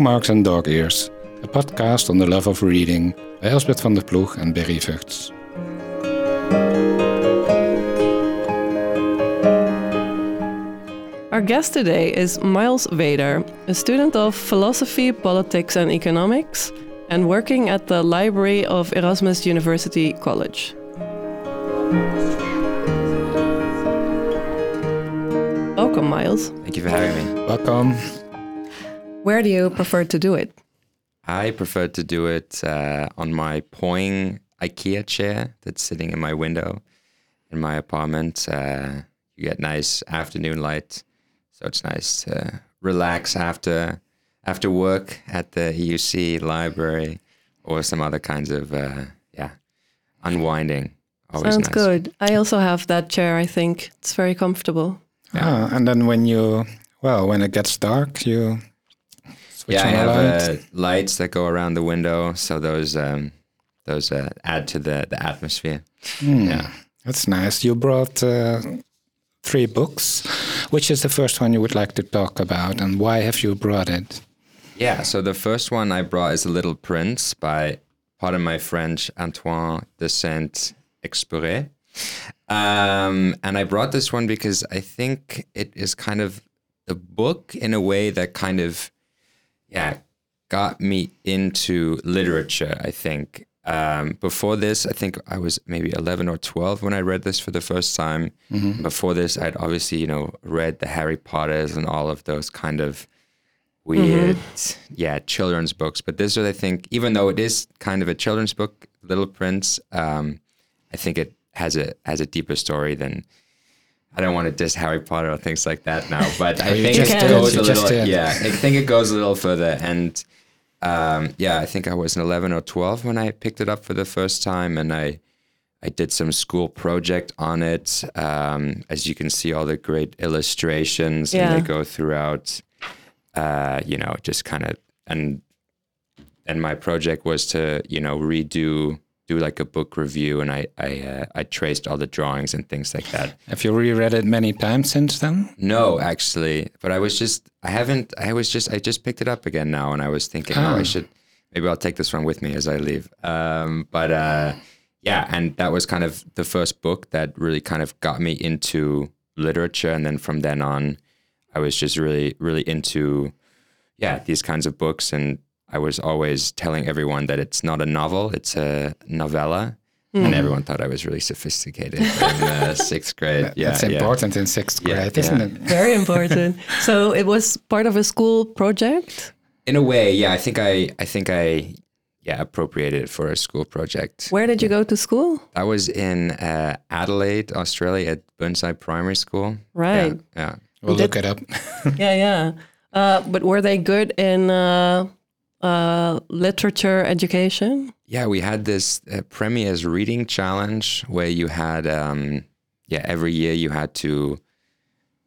Bookmarks and Dog Ears, a podcast on the love of reading by Elsbeth van der Ploeg and Berry Vugts. Our guest today is Miles Weder, a student of philosophy, politics, and economics, and working at the library of Erasmus University College. Welcome, Miles. Thank you for having me. Welcome. Where do you prefer to do it? I prefer to do it uh, on my Poäng IKEA chair that's sitting in my window in my apartment. Uh, you get nice afternoon light, so it's nice to relax after after work at the EUC library or some other kinds of uh, yeah unwinding. Always Sounds nice. good. I also have that chair, I think. It's very comfortable. Ah, and then when you, well, when it gets dark, you switch yeah, I have uh, lights that go around the window, so those um, those uh, add to the the atmosphere. Hmm, yeah. That's nice. You brought uh, three books. Which is the first one you would like to talk about, and why have you brought it? Yeah, so the first one I brought is A Little Prince by, pardon my French, Antoine de Saint-Exupéry. Um, and I brought this one because I think it is kind of the book in a way that kind of, yeah, got me into literature, I think. Um, before this, I think I was maybe 11 or 12 when I read this for the first time. Before this, I'd obviously, you know, read the Harry Potters and all of those kind of weird, yeah, children's books. But this, is I think, even though it is kind of a children's book, Little Prince, um, I think it has a has a deeper story than. I don't want to diss Harry Potter or things like that now, but I think it goes a little. Yeah, I think it goes a little further, and um, yeah, I think I was 11 or 12 when I picked it up for the first time, and I I did some school project on it. Um, as you can see, all the great illustrations, Yeah. and they go throughout. Uh, you know, just kind of and and my project was to you know redo do like a book review, and I I uh, I traced all the drawings and things like that. Have you reread it many times since then? No, actually, but I was just I haven't I was just I just picked it up again now, and I was thinking, oh, Ah. I should maybe I'll take this one with me as I leave. Um, but uh, yeah, and that was kind of the first book that really kind of got me into literature, and then from then on, I was just really really into yeah these kinds of books, and I was always telling everyone that it's not a novel, it's a novella. And everyone thought I was really sophisticated in uh, sixth grade. Yeah, That's yeah. important in sixth Yeah, grade, isn't yeah. it? Very important. so it was part of a school project? In a way, yeah. I think I, I think I, yeah, appropriated it for a school project. Where did you go to school? I was in uh, Adelaide, Australia, at Burnside Primary School. Right. Yeah. yeah. We'll look it up. yeah, yeah. Uh, but were they good in uh, literature education? Yeah, we had this uh, Premier's Reading Challenge where you had, um, yeah, every year you had to,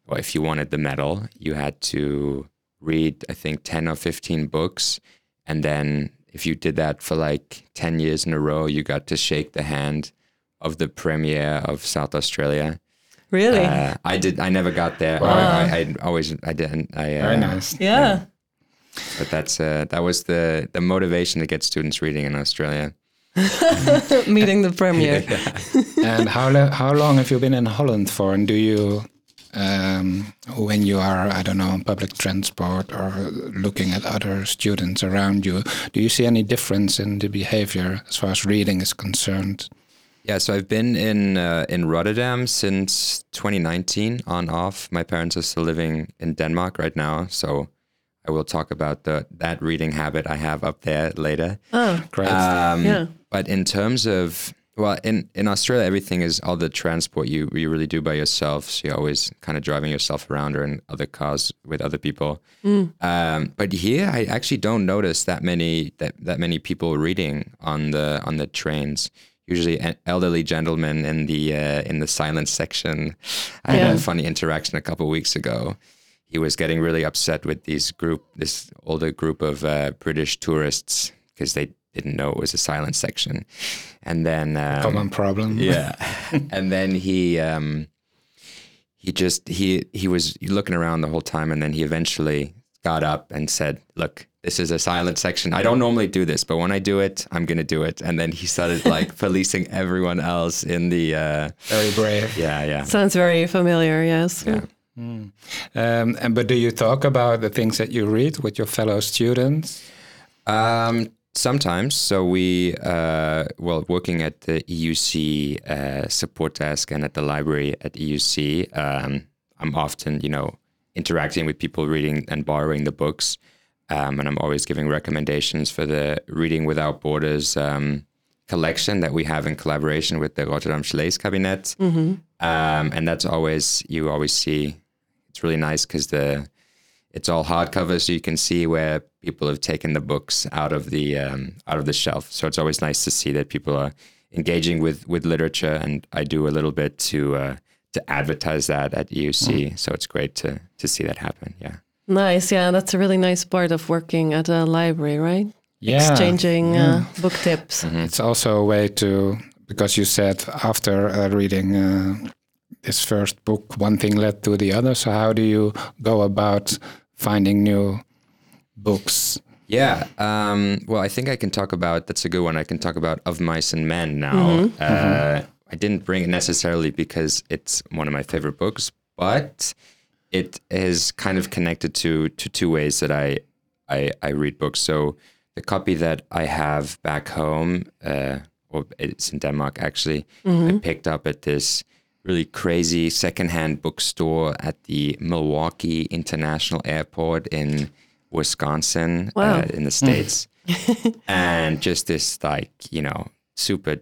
well, if you wanted the medal, you had to read, I think, 10 or 15 books. And then if you did that for like 10 years in a row, you got to shake the hand of the Premier of South Australia. Really? Uh, I did. I never got there. I, I, I always. I didn't. I, uh, Very nice. yeah. But that's uh, that was the the motivation to get students reading in Australia. Meeting the premier. and how lo- how long have you been in Holland for? And do you, um, when you are, I don't know, on public transport or looking at other students around you, do you see any difference in the behavior as far as reading is concerned? Yeah, so I've been in uh, in Rotterdam since 2019 on off. My parents are still living in Denmark right now, so I will talk about the that reading habit I have up there later. Oh, Great. Um, Yeah. But in terms of well, in in Australia, everything is all the transport you you really do by yourself. So you're always kind of driving yourself around or in other cars with other people. Um, but here, I actually don't notice that many that that many people reading on the on the trains. Usually, an elderly gentlemen in the uh, in the silent section. I had a funny interaction a couple weeks ago he was getting really upset with these group, this older group of uh, British tourists because they didn't know it was a silent section, and then um, Common problem. yeah, and then he um, he just he he was looking around the whole time, and then he eventually got up and said, "Look, this is a silent section. I don't normally do this, but when I do it, I'm gonna do it." And then he started like policing everyone else in the. Uh, Very brave. yeah, yeah. Sounds very familiar. Yes. Yeah. Um, and but do you talk about the things that you read with your fellow students? Um, sometimes. So we, uh, well, working at the EUC uh, support desk and at the library at EUC, um, I'm often, you know, interacting with people reading and borrowing the books. Um, and I'm always giving recommendations for the Reading Without Borders um, collection that we have in collaboration with the Rotterdamse Leeskabinet. Um, and that's always, you always see, it's really nice because the, it's all hardcover, so you can see where people have taken the books out of the um, out of the shelf. So it's always nice to see that people are engaging with with literature, and I do a little bit to uh, to advertise that at EUC. So it's great to to see that happen. Yeah. Nice. Yeah, that's a really nice part of working at a library, right? Yeah. Exchanging uh, book tips. It's also a way to because you said after uh, reading uh, this first book, one thing led to the other. So how do you go about finding new books? Yeah. Um, well, I think I can talk about that's a good one. I can talk about Of Mice and Men now. Uh, I didn't bring it necessarily because it's one of my favorite books, but it is kind of connected to to two ways that I I, I read books. So the copy that I have back home, uh, or it's in Denmark actually, I picked up at this really crazy secondhand bookstore at the Milwaukee International Airport in Wisconsin, Wow. uh, in the States. and just this, like, you know, super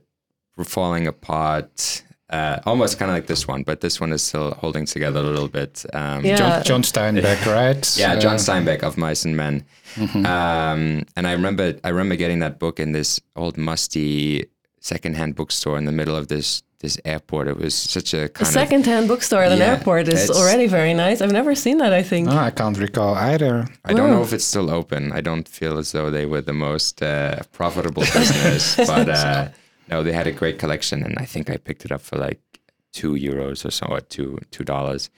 falling apart, uh, almost kind of like this one, but this one is still holding together a little bit. Um, Yeah. John, John Steinbeck, right? yeah, John Uh, Steinbeck of Mice and Men. Um, and I remember, I remember getting that book in this old musty secondhand bookstore in the middle of this this airport. It was such a A kind of second-hand bookstore at an airport is already very nice. I've never seen that. I think. oh, I can't recall either. I don't know if it's still open. I don't feel as though they were the most uh, profitable business, but uh, no, they had a great collection, and I think I picked it up for like two euros or so, or two two dollars.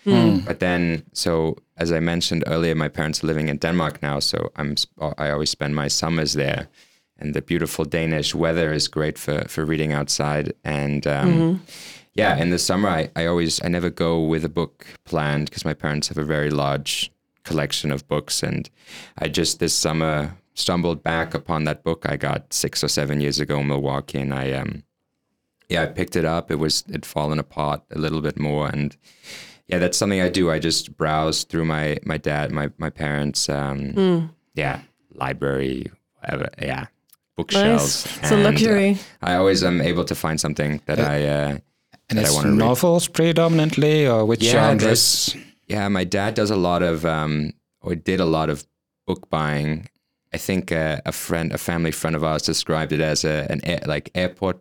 But then, so as I mentioned earlier, my parents are living in Denmark now, so I'm I always spend my summers there, and the beautiful Danish weather is great for for reading outside. And um, yeah, in the summer, I, I always I never go with a book planned because my parents have a very large collection of books, and I just this summer stumbled back upon that book I got six or seven years ago in Milwaukee, and I um yeah I picked it up. It was it fallen apart a little bit more, and yeah, that's something I do. I just browse through my my dad, my my parents, um, yeah, library, whatever, yeah, bookshelves. Nice. It's a luxury. I always am able to find something that I uh, And that I it's want to read. novels predominantly, or which Yeah, genres? Yeah, my dad does a lot of, um, or did a lot of book buying. I think uh, a friend, a family friend of ours, described it as a an air, like airport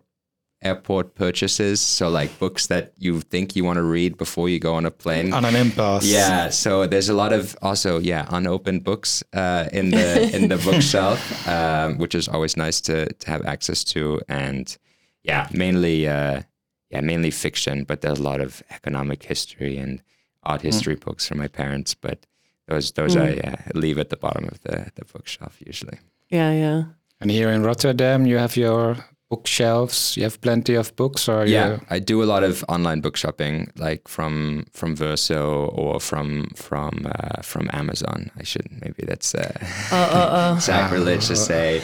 airport purchases. So like books that you think you want to read before you go on a plane. On an impulse. Yeah, so there's a lot of also yeah unopened books uh, in the in the bookshelf, um, which is always nice to to have access to, and yeah, mainly uh, yeah mainly fiction, but there's a lot of economic history and art history books from my parents, but those those I uh, leave at the bottom of the the bookshelf usually. Yeah, yeah. And here in Rotterdam, you have your bookshelves. You have plenty of books, or Yeah, you, I do a lot of online book shopping, like from from Verso or from from uh, from Amazon. I should maybe that's uh, Uh, uh, uh. sacrilege to say.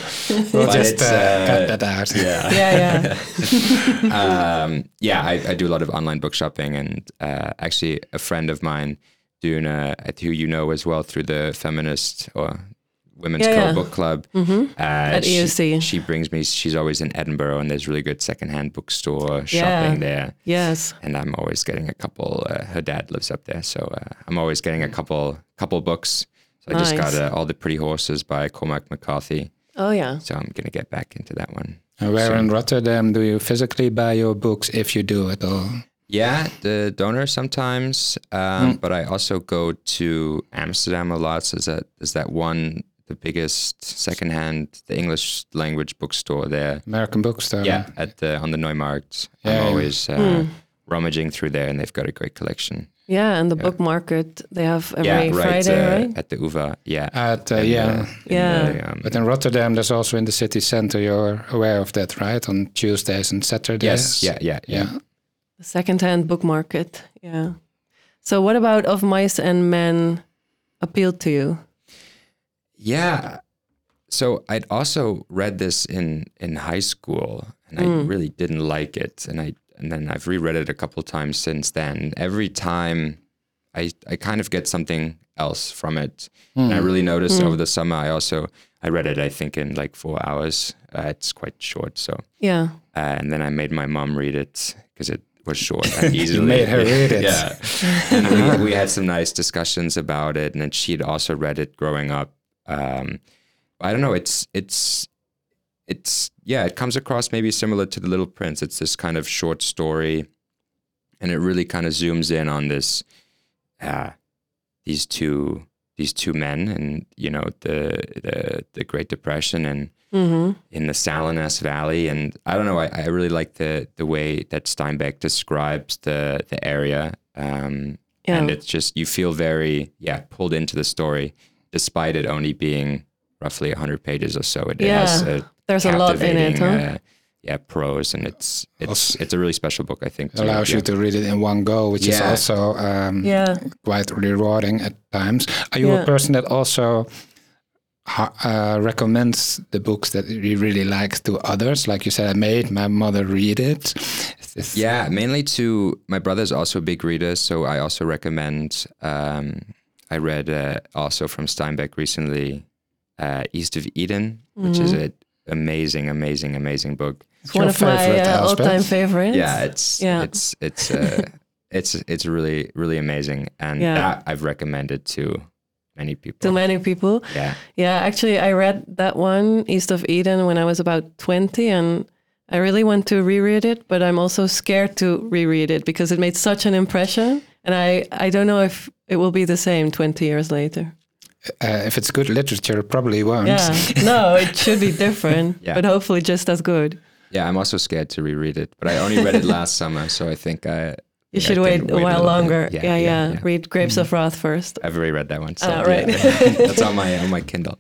we'll but just uh, uh, cut that out. Yeah. Yeah, yeah. um, yeah, I, I do a lot of online book shopping, and uh, actually, a friend of mine, Duna, who you know as well through the feminist or women's Yeah, co yeah. book club, hmm uh, At she, she brings me. She's always in Edinburgh, and there's really good secondhand bookstore Yeah. shopping there. Yes. And I'm always getting a couple. Uh, her dad lives up there, so uh, I'm always getting a couple couple books. So I just got uh, all the Pretty Horses by Cormac McCarthy. Oh, yeah. So I'm gonna get back into that one. And where So- in Rotterdam do you physically buy your books, if you do at all? Yeah, the Donner sometimes, um, but I also go to Amsterdam a lot. So there's that there's that one, the biggest secondhand, the English language bookstore there. American bookstore. Yeah, at the on the Nieuwmarkt. Yeah. I'm always uh, rummaging through there, and they've got a great collection. Yeah, and the book market they have every yeah, right, Friday, uh, right? at the UVA. Yeah, At, uh, And, yeah. in Yeah. the, um, But in Rotterdam, there's also in the city center. You're aware of that, right? On Tuesdays and Saturdays. yes, yeah, yeah, yeah. yeah. The secondhand book market. Yeah. So, what about Of Mice and Men appealed to you? Yeah. So I'd also read this in in high school, and I really didn't like it, and I and then I've reread it a couple times since then. Every time, I I kind of get something else from it, and I really noticed over the summer. I also I read it I think in like four hours. Uh, it's quite short, so Yeah. uh, and then I made my mom read it because it was short and easily. made her read it. Yeah, and we, we had some nice discussions about it, and then she'd also read it growing up. Um, I don't know. It's it's it's yeah. It comes across maybe similar to the Little Prince. It's this kind of short story, and it really kind of zooms in on this uh, these two these two men, and you know the the the Great Depression and Mm-hmm. in the Salinas Valley, and I don't know. I, I really like the the way that Steinbeck describes the the area, um, Yeah. and it's just you feel very yeah pulled into the story, despite it only being roughly hundred pages or so. It, it has a There's a lot in it, huh? uh, yeah, prose, and it's it's Also- it's a really special book. I think It allows you to read it in one go, which is also um, Yeah. quite rewarding at times. Are you Yeah. a person that also uh, recommends the books that he really likes to others? Like you said, I made my mother read it. Yeah, mainly to my brother's also a big reader, so I also recommend. Um, I read uh, also from Steinbeck recently, uh, East of Eden, which is an amazing, amazing, amazing book. It's one of my uh, all-time favorites. Yeah, it's Yeah. it's it's uh, it's it's really really amazing, and Yeah. that I've recommended to many people. to many people. yeah, Yeah, actually, I read that one, East of Eden, when I was about 20, and I really want to reread it, but I'm also scared to reread it because it made such an impression. And I, I don't know if it will be the same 20 years later. Uh, if it's good literature, it probably won't. Yeah, no, it should be different, Yeah. but hopefully just as good. yeah. I'm also scared to reread it, but I only read it last summer, so I think I. You I should can wait a while bit. longer. Yeah, Yeah, yeah. yeah, yeah. Read Grapes of Wrath first. I've already read that one. So Ah, yeah, right. that's on my on my Kindle.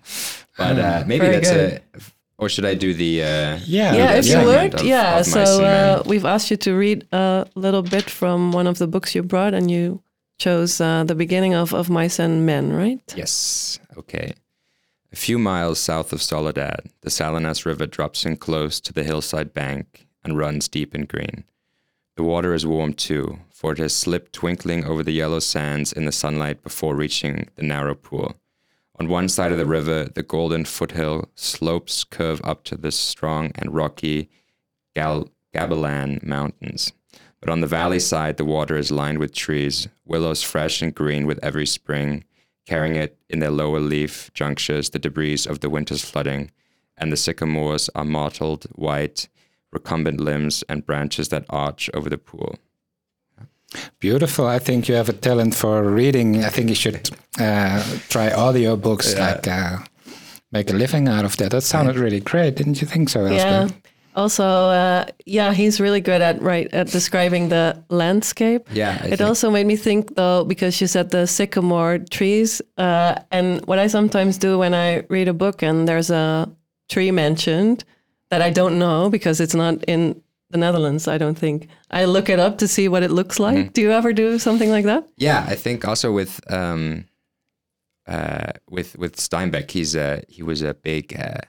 But uh, maybe Very that's good. a. Or should I do the? Uh, Yeah, yeah, if you segment would, of- yeah. of so Mice and Men. uh, we've asked you to read a little bit from one of the books you brought, and you chose uh, the beginning of of Mice and Men, right? Yes. Okay. A few miles south of Soledad, the Salinas River drops in close to the hillside bank and runs deep and green. The water is warm too, for it has slipped twinkling over the yellow sands in the sunlight before reaching the narrow pool. On one side of the river, the golden foothill slopes curve up to the strong and rocky Gal- Gabilan Mountains. But on the valley side, the water is lined with trees, willows fresh and green with every spring, carrying it in their lower leaf junctures the debris of the winter's flooding, and the sycamores are mottled white, recumbent limbs and branches that arch over the pool. Beautiful. I think you have a talent for reading. I think you should uh, try audio books, Yeah. like uh, make a living out of that. That sounded really great, didn't you think so, Yeah. Elsbeth? Also, uh, yeah, he's really good at right at describing the landscape. Yeah, I it think- also made me think though because you said the sycamore trees, uh, and what I sometimes do when I read a book and there's a tree mentioned that I don't know because it's not in the Netherlands. I don't think I look it up to see what it looks like. Mm-hmm. Do you ever do something like that? Yeah, I think also with um, uh, with with Steinbeck, he's a he was a big uh,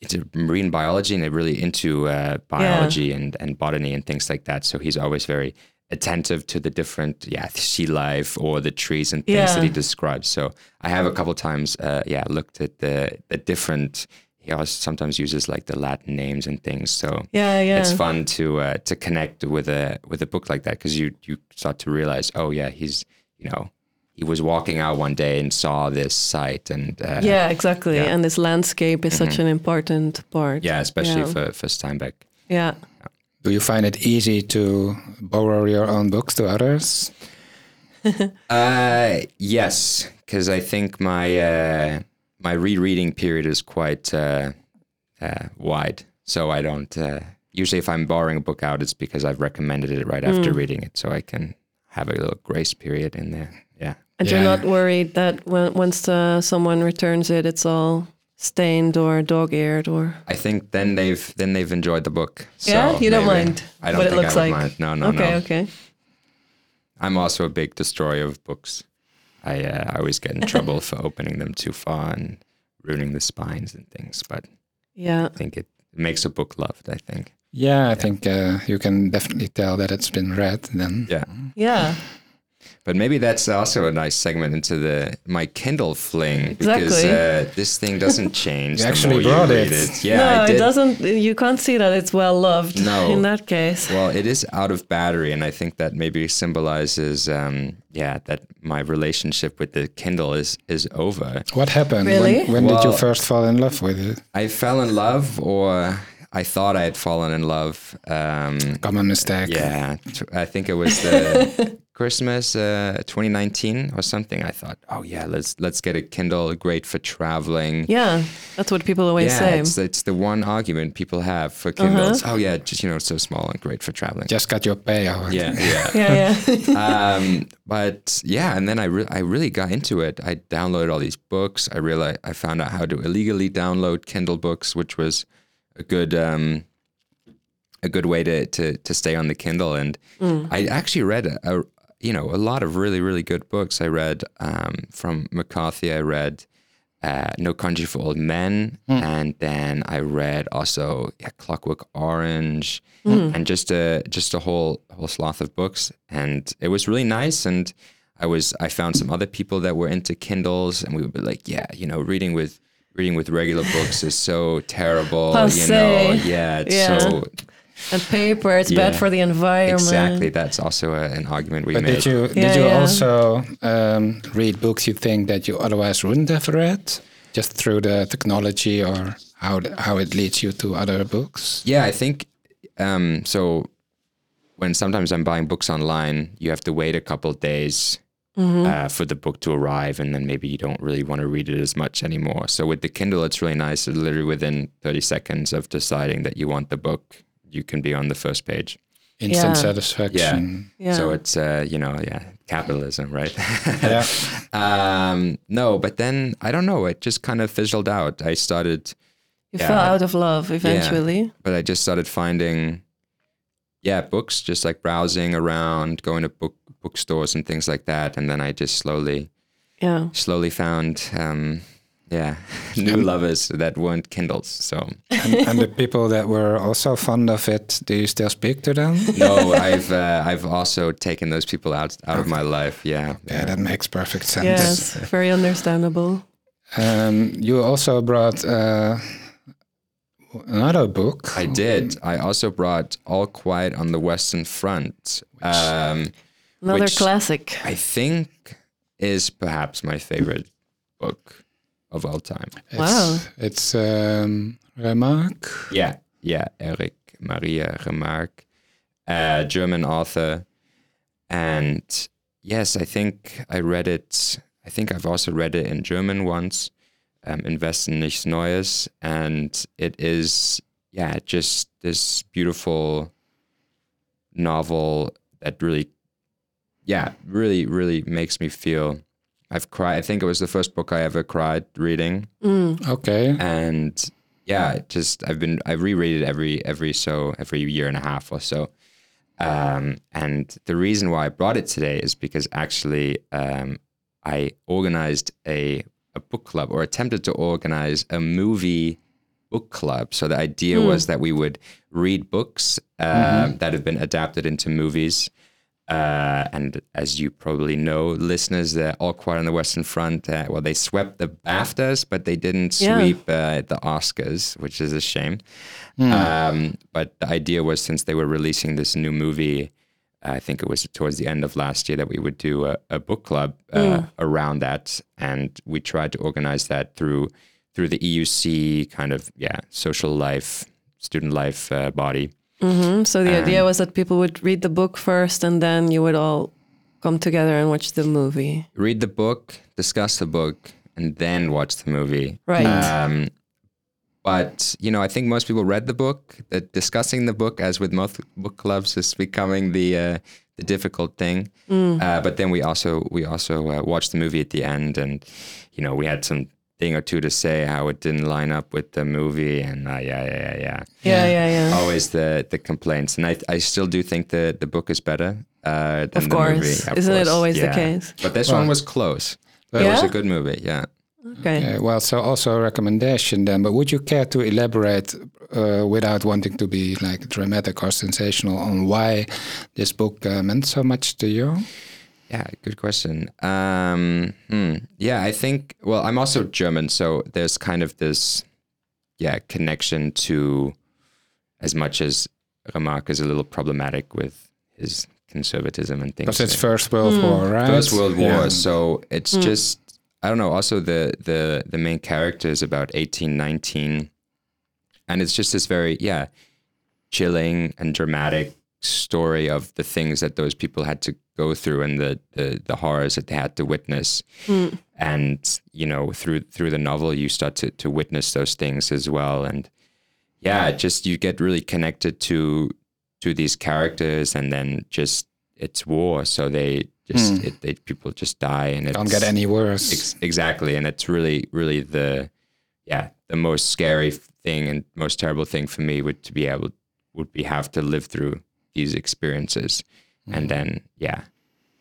into marine biology and really into uh, biology and and botany and things like that. So he's always very attentive to the different yeah sea life or the trees and things that he describes. So I have a couple times uh, yeah looked at the the different. He also sometimes uses like the Latin names and things. So Yeah, yeah. it's fun to uh, to connect with a with a book like that because you you start to realize oh yeah he's you know he was walking out one day and saw this site and uh, Yeah, exactly. Yeah. And this landscape is such an important part. yeah especially Yeah. for for Steinbeck Yeah. Do you find it easy to borrow your own books to others? uh yes because I think my uh, my rereading period is quite uh, uh, wide so I don't uh, usually if I'm borrowing a book out it's because I've recommended it right after reading it so I can have a little grace period in there. Yeah. And Yeah. you're not worried that when once uh, someone returns it, it's all stained or dog-eared or. I think then they've then they've enjoyed the book. So yeah, you don't maybe- mind I don't what it looks I like. mind. No, no, okay, no. okay. I'm also a big destroyer of books. I uh, I always get in trouble for opening them too far and ruining the spines and things. But Yeah. I think it makes a book loved. I think. Yeah, I think uh, you can definitely tell that it's been read then. Yeah. Yeah. But maybe that's also a nice segment into the my Kindle fling because Exactly. uh, this thing doesn't change. You the actually more you brought read it. Yeah, no, I did. it doesn't. You can't see that it's well loved. No. In that case. Well, it is out of battery, and I think that maybe symbolizes, um, yeah, that my relationship with the Kindle is is over. What happened? Really? When, when did you first fall in love with it? I fell in love, or I thought I had fallen in love. Um, Common mistake. yeah, I think it was the Christmas uh, 2019 or something. I thought, oh yeah, let's let's get a Kindle, great for traveling. Yeah, that's what people always Yeah, say. it's, it's the one argument people have for Kindles. Oh yeah, just you know, it's so small and great for traveling. Just got your payout. yeah, yeah. yeah, yeah. um, but yeah, and then I re- I really got into it. I downloaded all these books. I realized I found out how to illegally download Kindle books, which was a good um, a good way to to to stay on the Kindle. And I actually read a, a you know a lot of really really good books. I read um, from McCarthy. I read. Uh, no Country for Old Men, and then I read also yeah, Clockwork Orange, and just a just a whole whole sloth of books, and it was really nice. And I was I found some other people that were into Kindles, and we would be like, yeah, you know, reading with reading with regular books is so terrible, you know, yeah, it's Yeah. so and paper, it's bad for the environment. exactly. That's also a, an argument we But made. did you did Yeah, you yeah. also um, read books you think that you otherwise wouldn't have read, just through the technology or how th- how it leads you to other books? Yeah, I think um, so. When sometimes I'm buying books online, you have to wait a couple days uh, for the book to arrive, and then maybe you don't really want to read it as much anymore. So with the Kindle, it's really nice. It's literally within 30 seconds of deciding that you want the book, you can be on the first page. Instant Yeah. satisfaction. Yeah. So it's uh, you know, yeah, capitalism, right? Yeah. um, no, but then I don't know. It just kind of fizzled out. I started you yeah. fell out of love eventually. but I just started finding, yeah, books, just like browsing around, going to book bookstores and things like that, and then I just slowly, Yeah. slowly found, um, yeah, new lovers that weren't Kindles. So and, and the people that were also fond of it, do you still speak to them? no, I've uh, I've also taken those people out out of my life. Yeah, Yeah, that makes perfect sense. Yes, very understandable. Um, you also brought uh, another book. I did. I also brought All Quiet on the Western Front. Um, Another Which- classic. I think is perhaps my favorite book of all time. It's, Wow. It's um, Remarque. Yeah, yeah, Erich Maria Remarque, uh, German author, and yes, I think I read it. I think I've also read it in German once, um, Im Westen nichts Neues, and it is yeah, just this beautiful novel that really, yeah, really, really makes me feel. I've cried. I think it was the first book I ever cried reading Mm. Okay. and yeah, just I've been I reread it every every so every year and a half or so. Um, and the reason why I brought it today is because actually um, I organized a a book club or attempted to organize a movie book club. So the idea was that we would read books um, that have been adapted into movies. Uh, and as you probably know, listeners, they're all quiet on the Western Front. Uh, well, they swept the BAFTAs, but they didn't Yeah. sweep uh, the Oscars, which is a shame. Um, but the idea was since they were releasing this new movie, I think it was towards the end of last year that we would do a, a book club uh, around that, and we tried to organize that through through the EUC kind of yeah social life, student life uh, body. Hmm So the idea was that people would read the book first, and then you would all come together and watch the movie. read the book, discuss the book, and then watch the movie. Right. Um, but you know, I think most people read the book. That discussing the book, as with most book clubs, is becoming the uh, the difficult thing. Uh, but then we also we also uh, watched the movie at the end, and you know, we had some thing or two to say how it didn't line up with the movie, and uh, yeah, yeah, yeah, yeah. Yeah, yeah, yeah. Always the the complaints, and I I still do think the the book is better uh, than Of the course. movie. Isn't it always the case? But this Well- one was close. It Yeah? was a good movie. Yeah. Okay. Yeah, well, so also a recommendation then, but would you care to elaborate uh, without wanting to be like dramatic or sensational on why this book uh, meant so much to you? Yeah, good question. Um, hmm. Yeah, I think. Well, I'm also German, so there's kind of this, yeah, connection to, as much as Remarque is a little problematic with his conservatism and things. Because it's First World War, right? First World War. Yeah. So it's just I don't know. Also, the the the main character is about eighteen, nineteen, and it's just this very yeah, chilling and dramatic story of the things that those people had to go through and the the, the horrors that they had to witness. Hmm. And you know, through through the novel, you start to to witness those things as well. And yeah, just you get really connected to to these characters, and then just it's war, so they just hmm. it, they, people just die, and it Don't get any worse. Ex- exactly, and it's really, really the, yeah, the most scary thing and most terrible thing for me would to be able would be have to live through these experiences, and then yeah,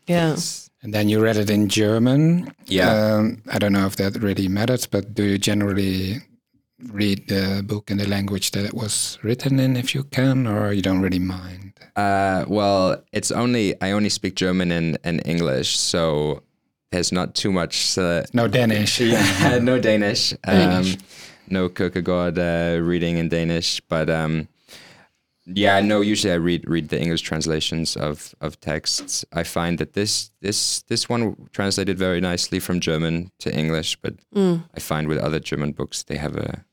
Yeah. it's- And then you read it in German. Yeah. Um, I don't know if that really matters, but do you generally read the book in the language that it was written in if you can, or you don't really mind? Uh, well, it's only I only speak German and, and English, so there's not too much. Uh, No Danish. yeah, no Danish, um, no Kierkegaard uh, reading in Danish, but um, yeah, no. Usually, I read read the English translations of of texts. I find that this this this one translated very nicely from German to English, but I find with other German books they have a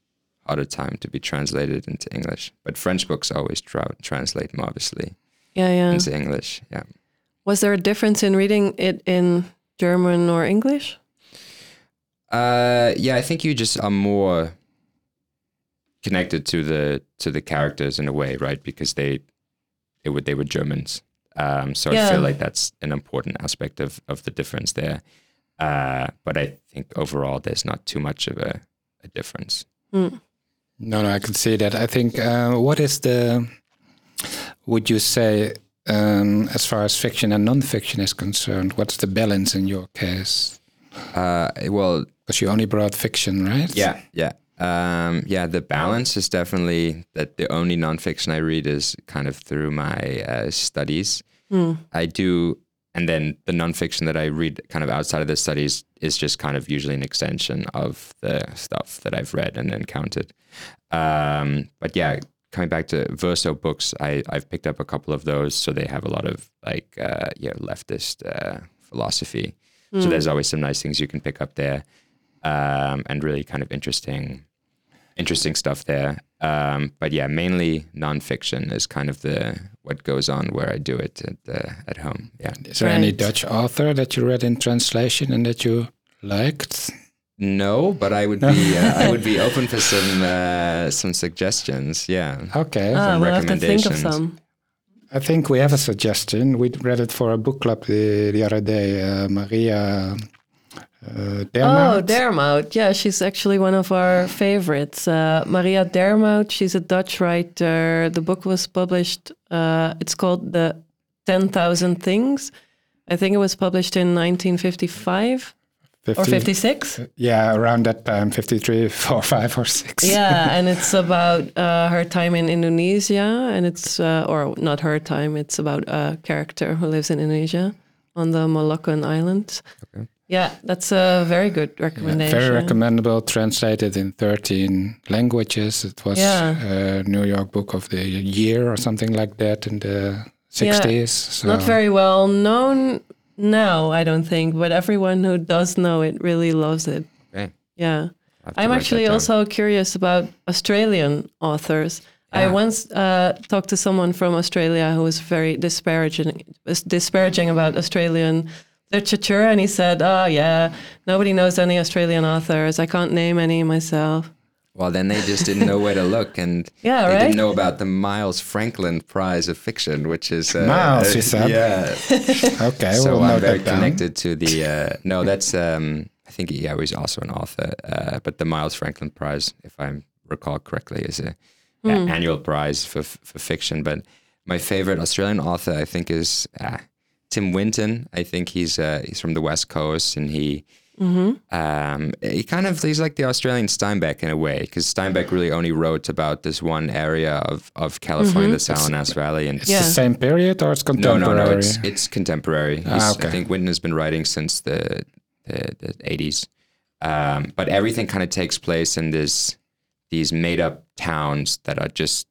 harder time to be translated into English. But French books always tra- translate marvelously Yeah, yeah. into English. Yeah. Was there a difference in reading it in German or English? Uh, yeah, I think you just are more connected to the to the characters in a way, right? Because they they were they were Germans, um, so I feel like that's an important aspect of of the difference there. Uh, but I think overall, there's not too much of a, a difference. No, no, I can see that. I think uh, what is the, would you say, um, as far as fiction and non-fiction is concerned, what's the balance in your case? Uh, well, Because you only brought fiction, right? Yeah, yeah, um, yeah. The balance is definitely that the only nonfiction I read is kind of through my uh, studies. I do, and then the nonfiction that I read, kind of outside of the studies, is just kind of usually an extension of the stuff that I've read and encountered. Um, but yeah, coming back to verso books, I I've picked up a couple of those, so they have a lot of like uh, yeah leftist uh, philosophy. So there's always some nice things you can pick up there um, and really kind of interesting, interesting stuff there. Um, but yeah, mainly nonfiction is kind of the what goes on where I do it at uh, at home. Yeah. Is there any Dutch author that you read in translation and that you liked? No, but I would be uh, I would be open for some uh, some suggestions. Yeah. Okay. Ah, we'll have to think of recommendations. some. I think we have a suggestion. We read it for a book club the, the other day. Uh, Maria uh, Oh, Dermoût. Dermoût. Yeah, she's actually one of our favorites. Uh, Maria Dermoût, she's a Dutch writer. The book was published, uh, it's called The 10,000 Things. I think it was published in 1955 or 56. Yeah, around that time, 53, 4, 5, or 6. yeah, and it's about uh, her time in Indonesia, and it's uh, or not her time. It's about a character who lives in Indonesia on the Moluccan Islands. Yeah, that's a very good recommendation. Very recommendable, translated in 13 languages. It was Yeah. a New York Book of the Year or something like that in the 60s. So Not very well known now, I don't think, but everyone who does know it really loves it. Okay. Yeah. I'll have to I'm actually also curious about Australian authors. I once uh, talked to someone from Australia who was very disparaging, disparaging about Australian literature, and he said, "Oh yeah, nobody knows any Australian authors. I can't name any myself." Well, then they just didn't know where to look, and Yeah, they right? didn't know about the Miles Franklin Prize of Fiction, which is uh, Miles, you uh, said? Yeah. Okay, so we'll I'm note very that down. connected to the. Uh, no, that's. Um, I think yeah, he was also an author, uh, but the Miles Franklin Prize, if I recall correctly, is a yeah, annual prize for for fiction. But my favorite Australian author, I think, is uh, Tim Winton. I think he's uh, he's from the West Coast, and he. Um, he kind of he's like the Australian Steinbeck in a way because Steinbeck really only wrote about this one area of, of California, the Salinas Valley, and It's Yeah. the same period or it's contemporary? no, no. no, It's it's contemporary. Ah, okay. I think Winton has been writing since the the, the 80s. Um, but everything kind of takes place in this these made up towns that are just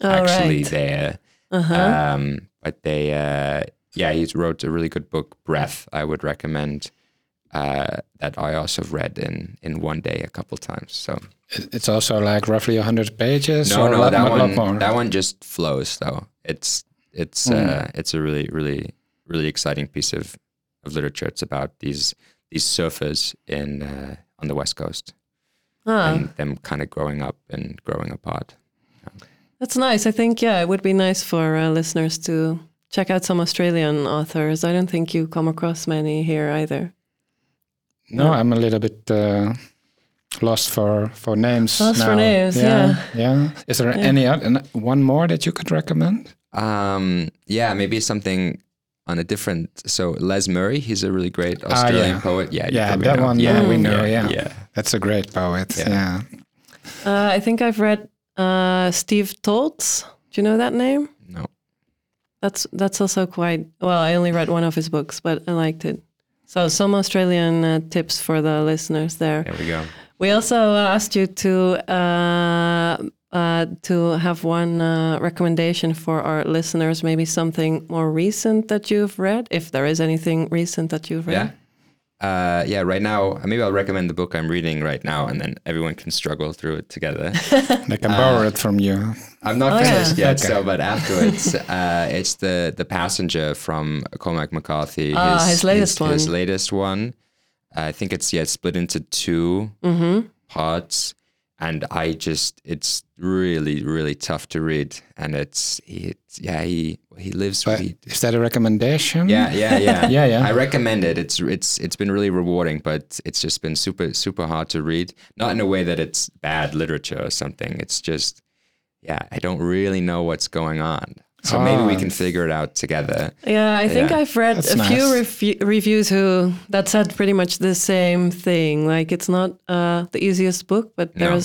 Oh, actually right. there. Uh-huh. Um, but they, uh, yeah, he wrote a really good book, Breath. I would recommend uh, that I also read in in one day a couple times. So It's also like roughly 100 pages no, or no, a lot, that a lot one more? that one just flows though. It's it's uh, it's a really really really exciting piece of of literature. It's about these these surfers in uh, on the west coast Ah, and them kind of growing up and growing apart. that's nice. I think yeah, it would be nice for uh, listeners to check out some Australian authors. I don't think you come across many here either. No, I'm a little bit uh, lost for for names. Lost for names, yeah. yeah. Is there any other one more that you could recommend? Um, yeah, maybe something on a different. So Les Murray, he's a really great Australian yeah. poet. Yeah, Yeah, that know. one Yeah, we know. Yeah. yeah. that's a great poet. Yeah. Yeah, Uh, I think I've read uh, Steve Toltz. Do you know that name? No, That's that's also quite well. I only read one of his books, but I liked it. So some Australian uh, tips for the listeners there. there we go. We also uh, asked you to uh, uh, to have one uh, recommendation for our listeners, maybe something more recent that you've read, if there is anything recent that you've read. Yeah. Uh, yeah, right now, maybe I'll recommend the book I'm reading right now, and then everyone can struggle through it together. they can borrow it from you. I'm not Oh, yeah. finished yet, Okay. so but afterwards, uh, it's the the passenger from Cormac McCarthy. Ah, his latest his, His one. latest one. I think it's yeah split into 2 Mm-hmm. parts, and I just it's really really tough to read, and it's it's yeah he he lives. But he, is that a recommendation? yeah, yeah, yeah, Yeah, yeah. I recommend it. It's it's it's been really rewarding, but it's just been super super hard to read. Not in a way that it's bad literature or something. It's just yeah, I don't really know what's going on. So maybe we Ah. can figure it out together. Yeah, I think Yeah. I've read That's a few refu- reviews who that said pretty much the same thing. Like it's not uh, the easiest book, but No.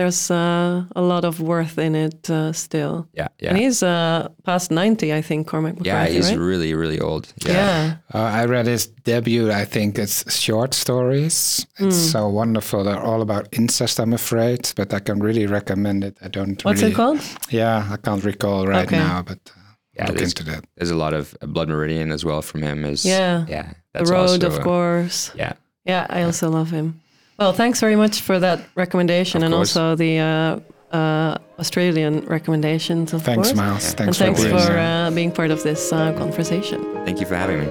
There's there's uh, a lot of worth in it uh, still. Yeah, yeah, And he's uh, past ninety, I think. Cormac McCarthy. yeah. He's right? really really old. Yeah. yeah. Uh, I read his debut. I think it's short stories. It's so wonderful. They're all about incest. I'm afraid, but I can really recommend it. I don't. What's really, it called? Yeah, I can't recall right Okay. now, but uh, Yeah, look there's- into that. There's a lot of uh, Blood Meridian as well from him. Is Yeah. yeah. The Road, also, of uh, course. Yeah, Yeah, I also love him. Well, thanks very much for that recommendation Of and course. also the uh, uh, Australian recommendations, of Thanks, course. Miles. Thanks and for thanks being for uh, being part of this uh, conversation. thank you for having me.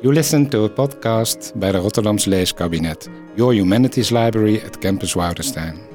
You listen to a podcast bij de Rotterdamse Leeskabinet, your humanities library at Campus Woudenstein.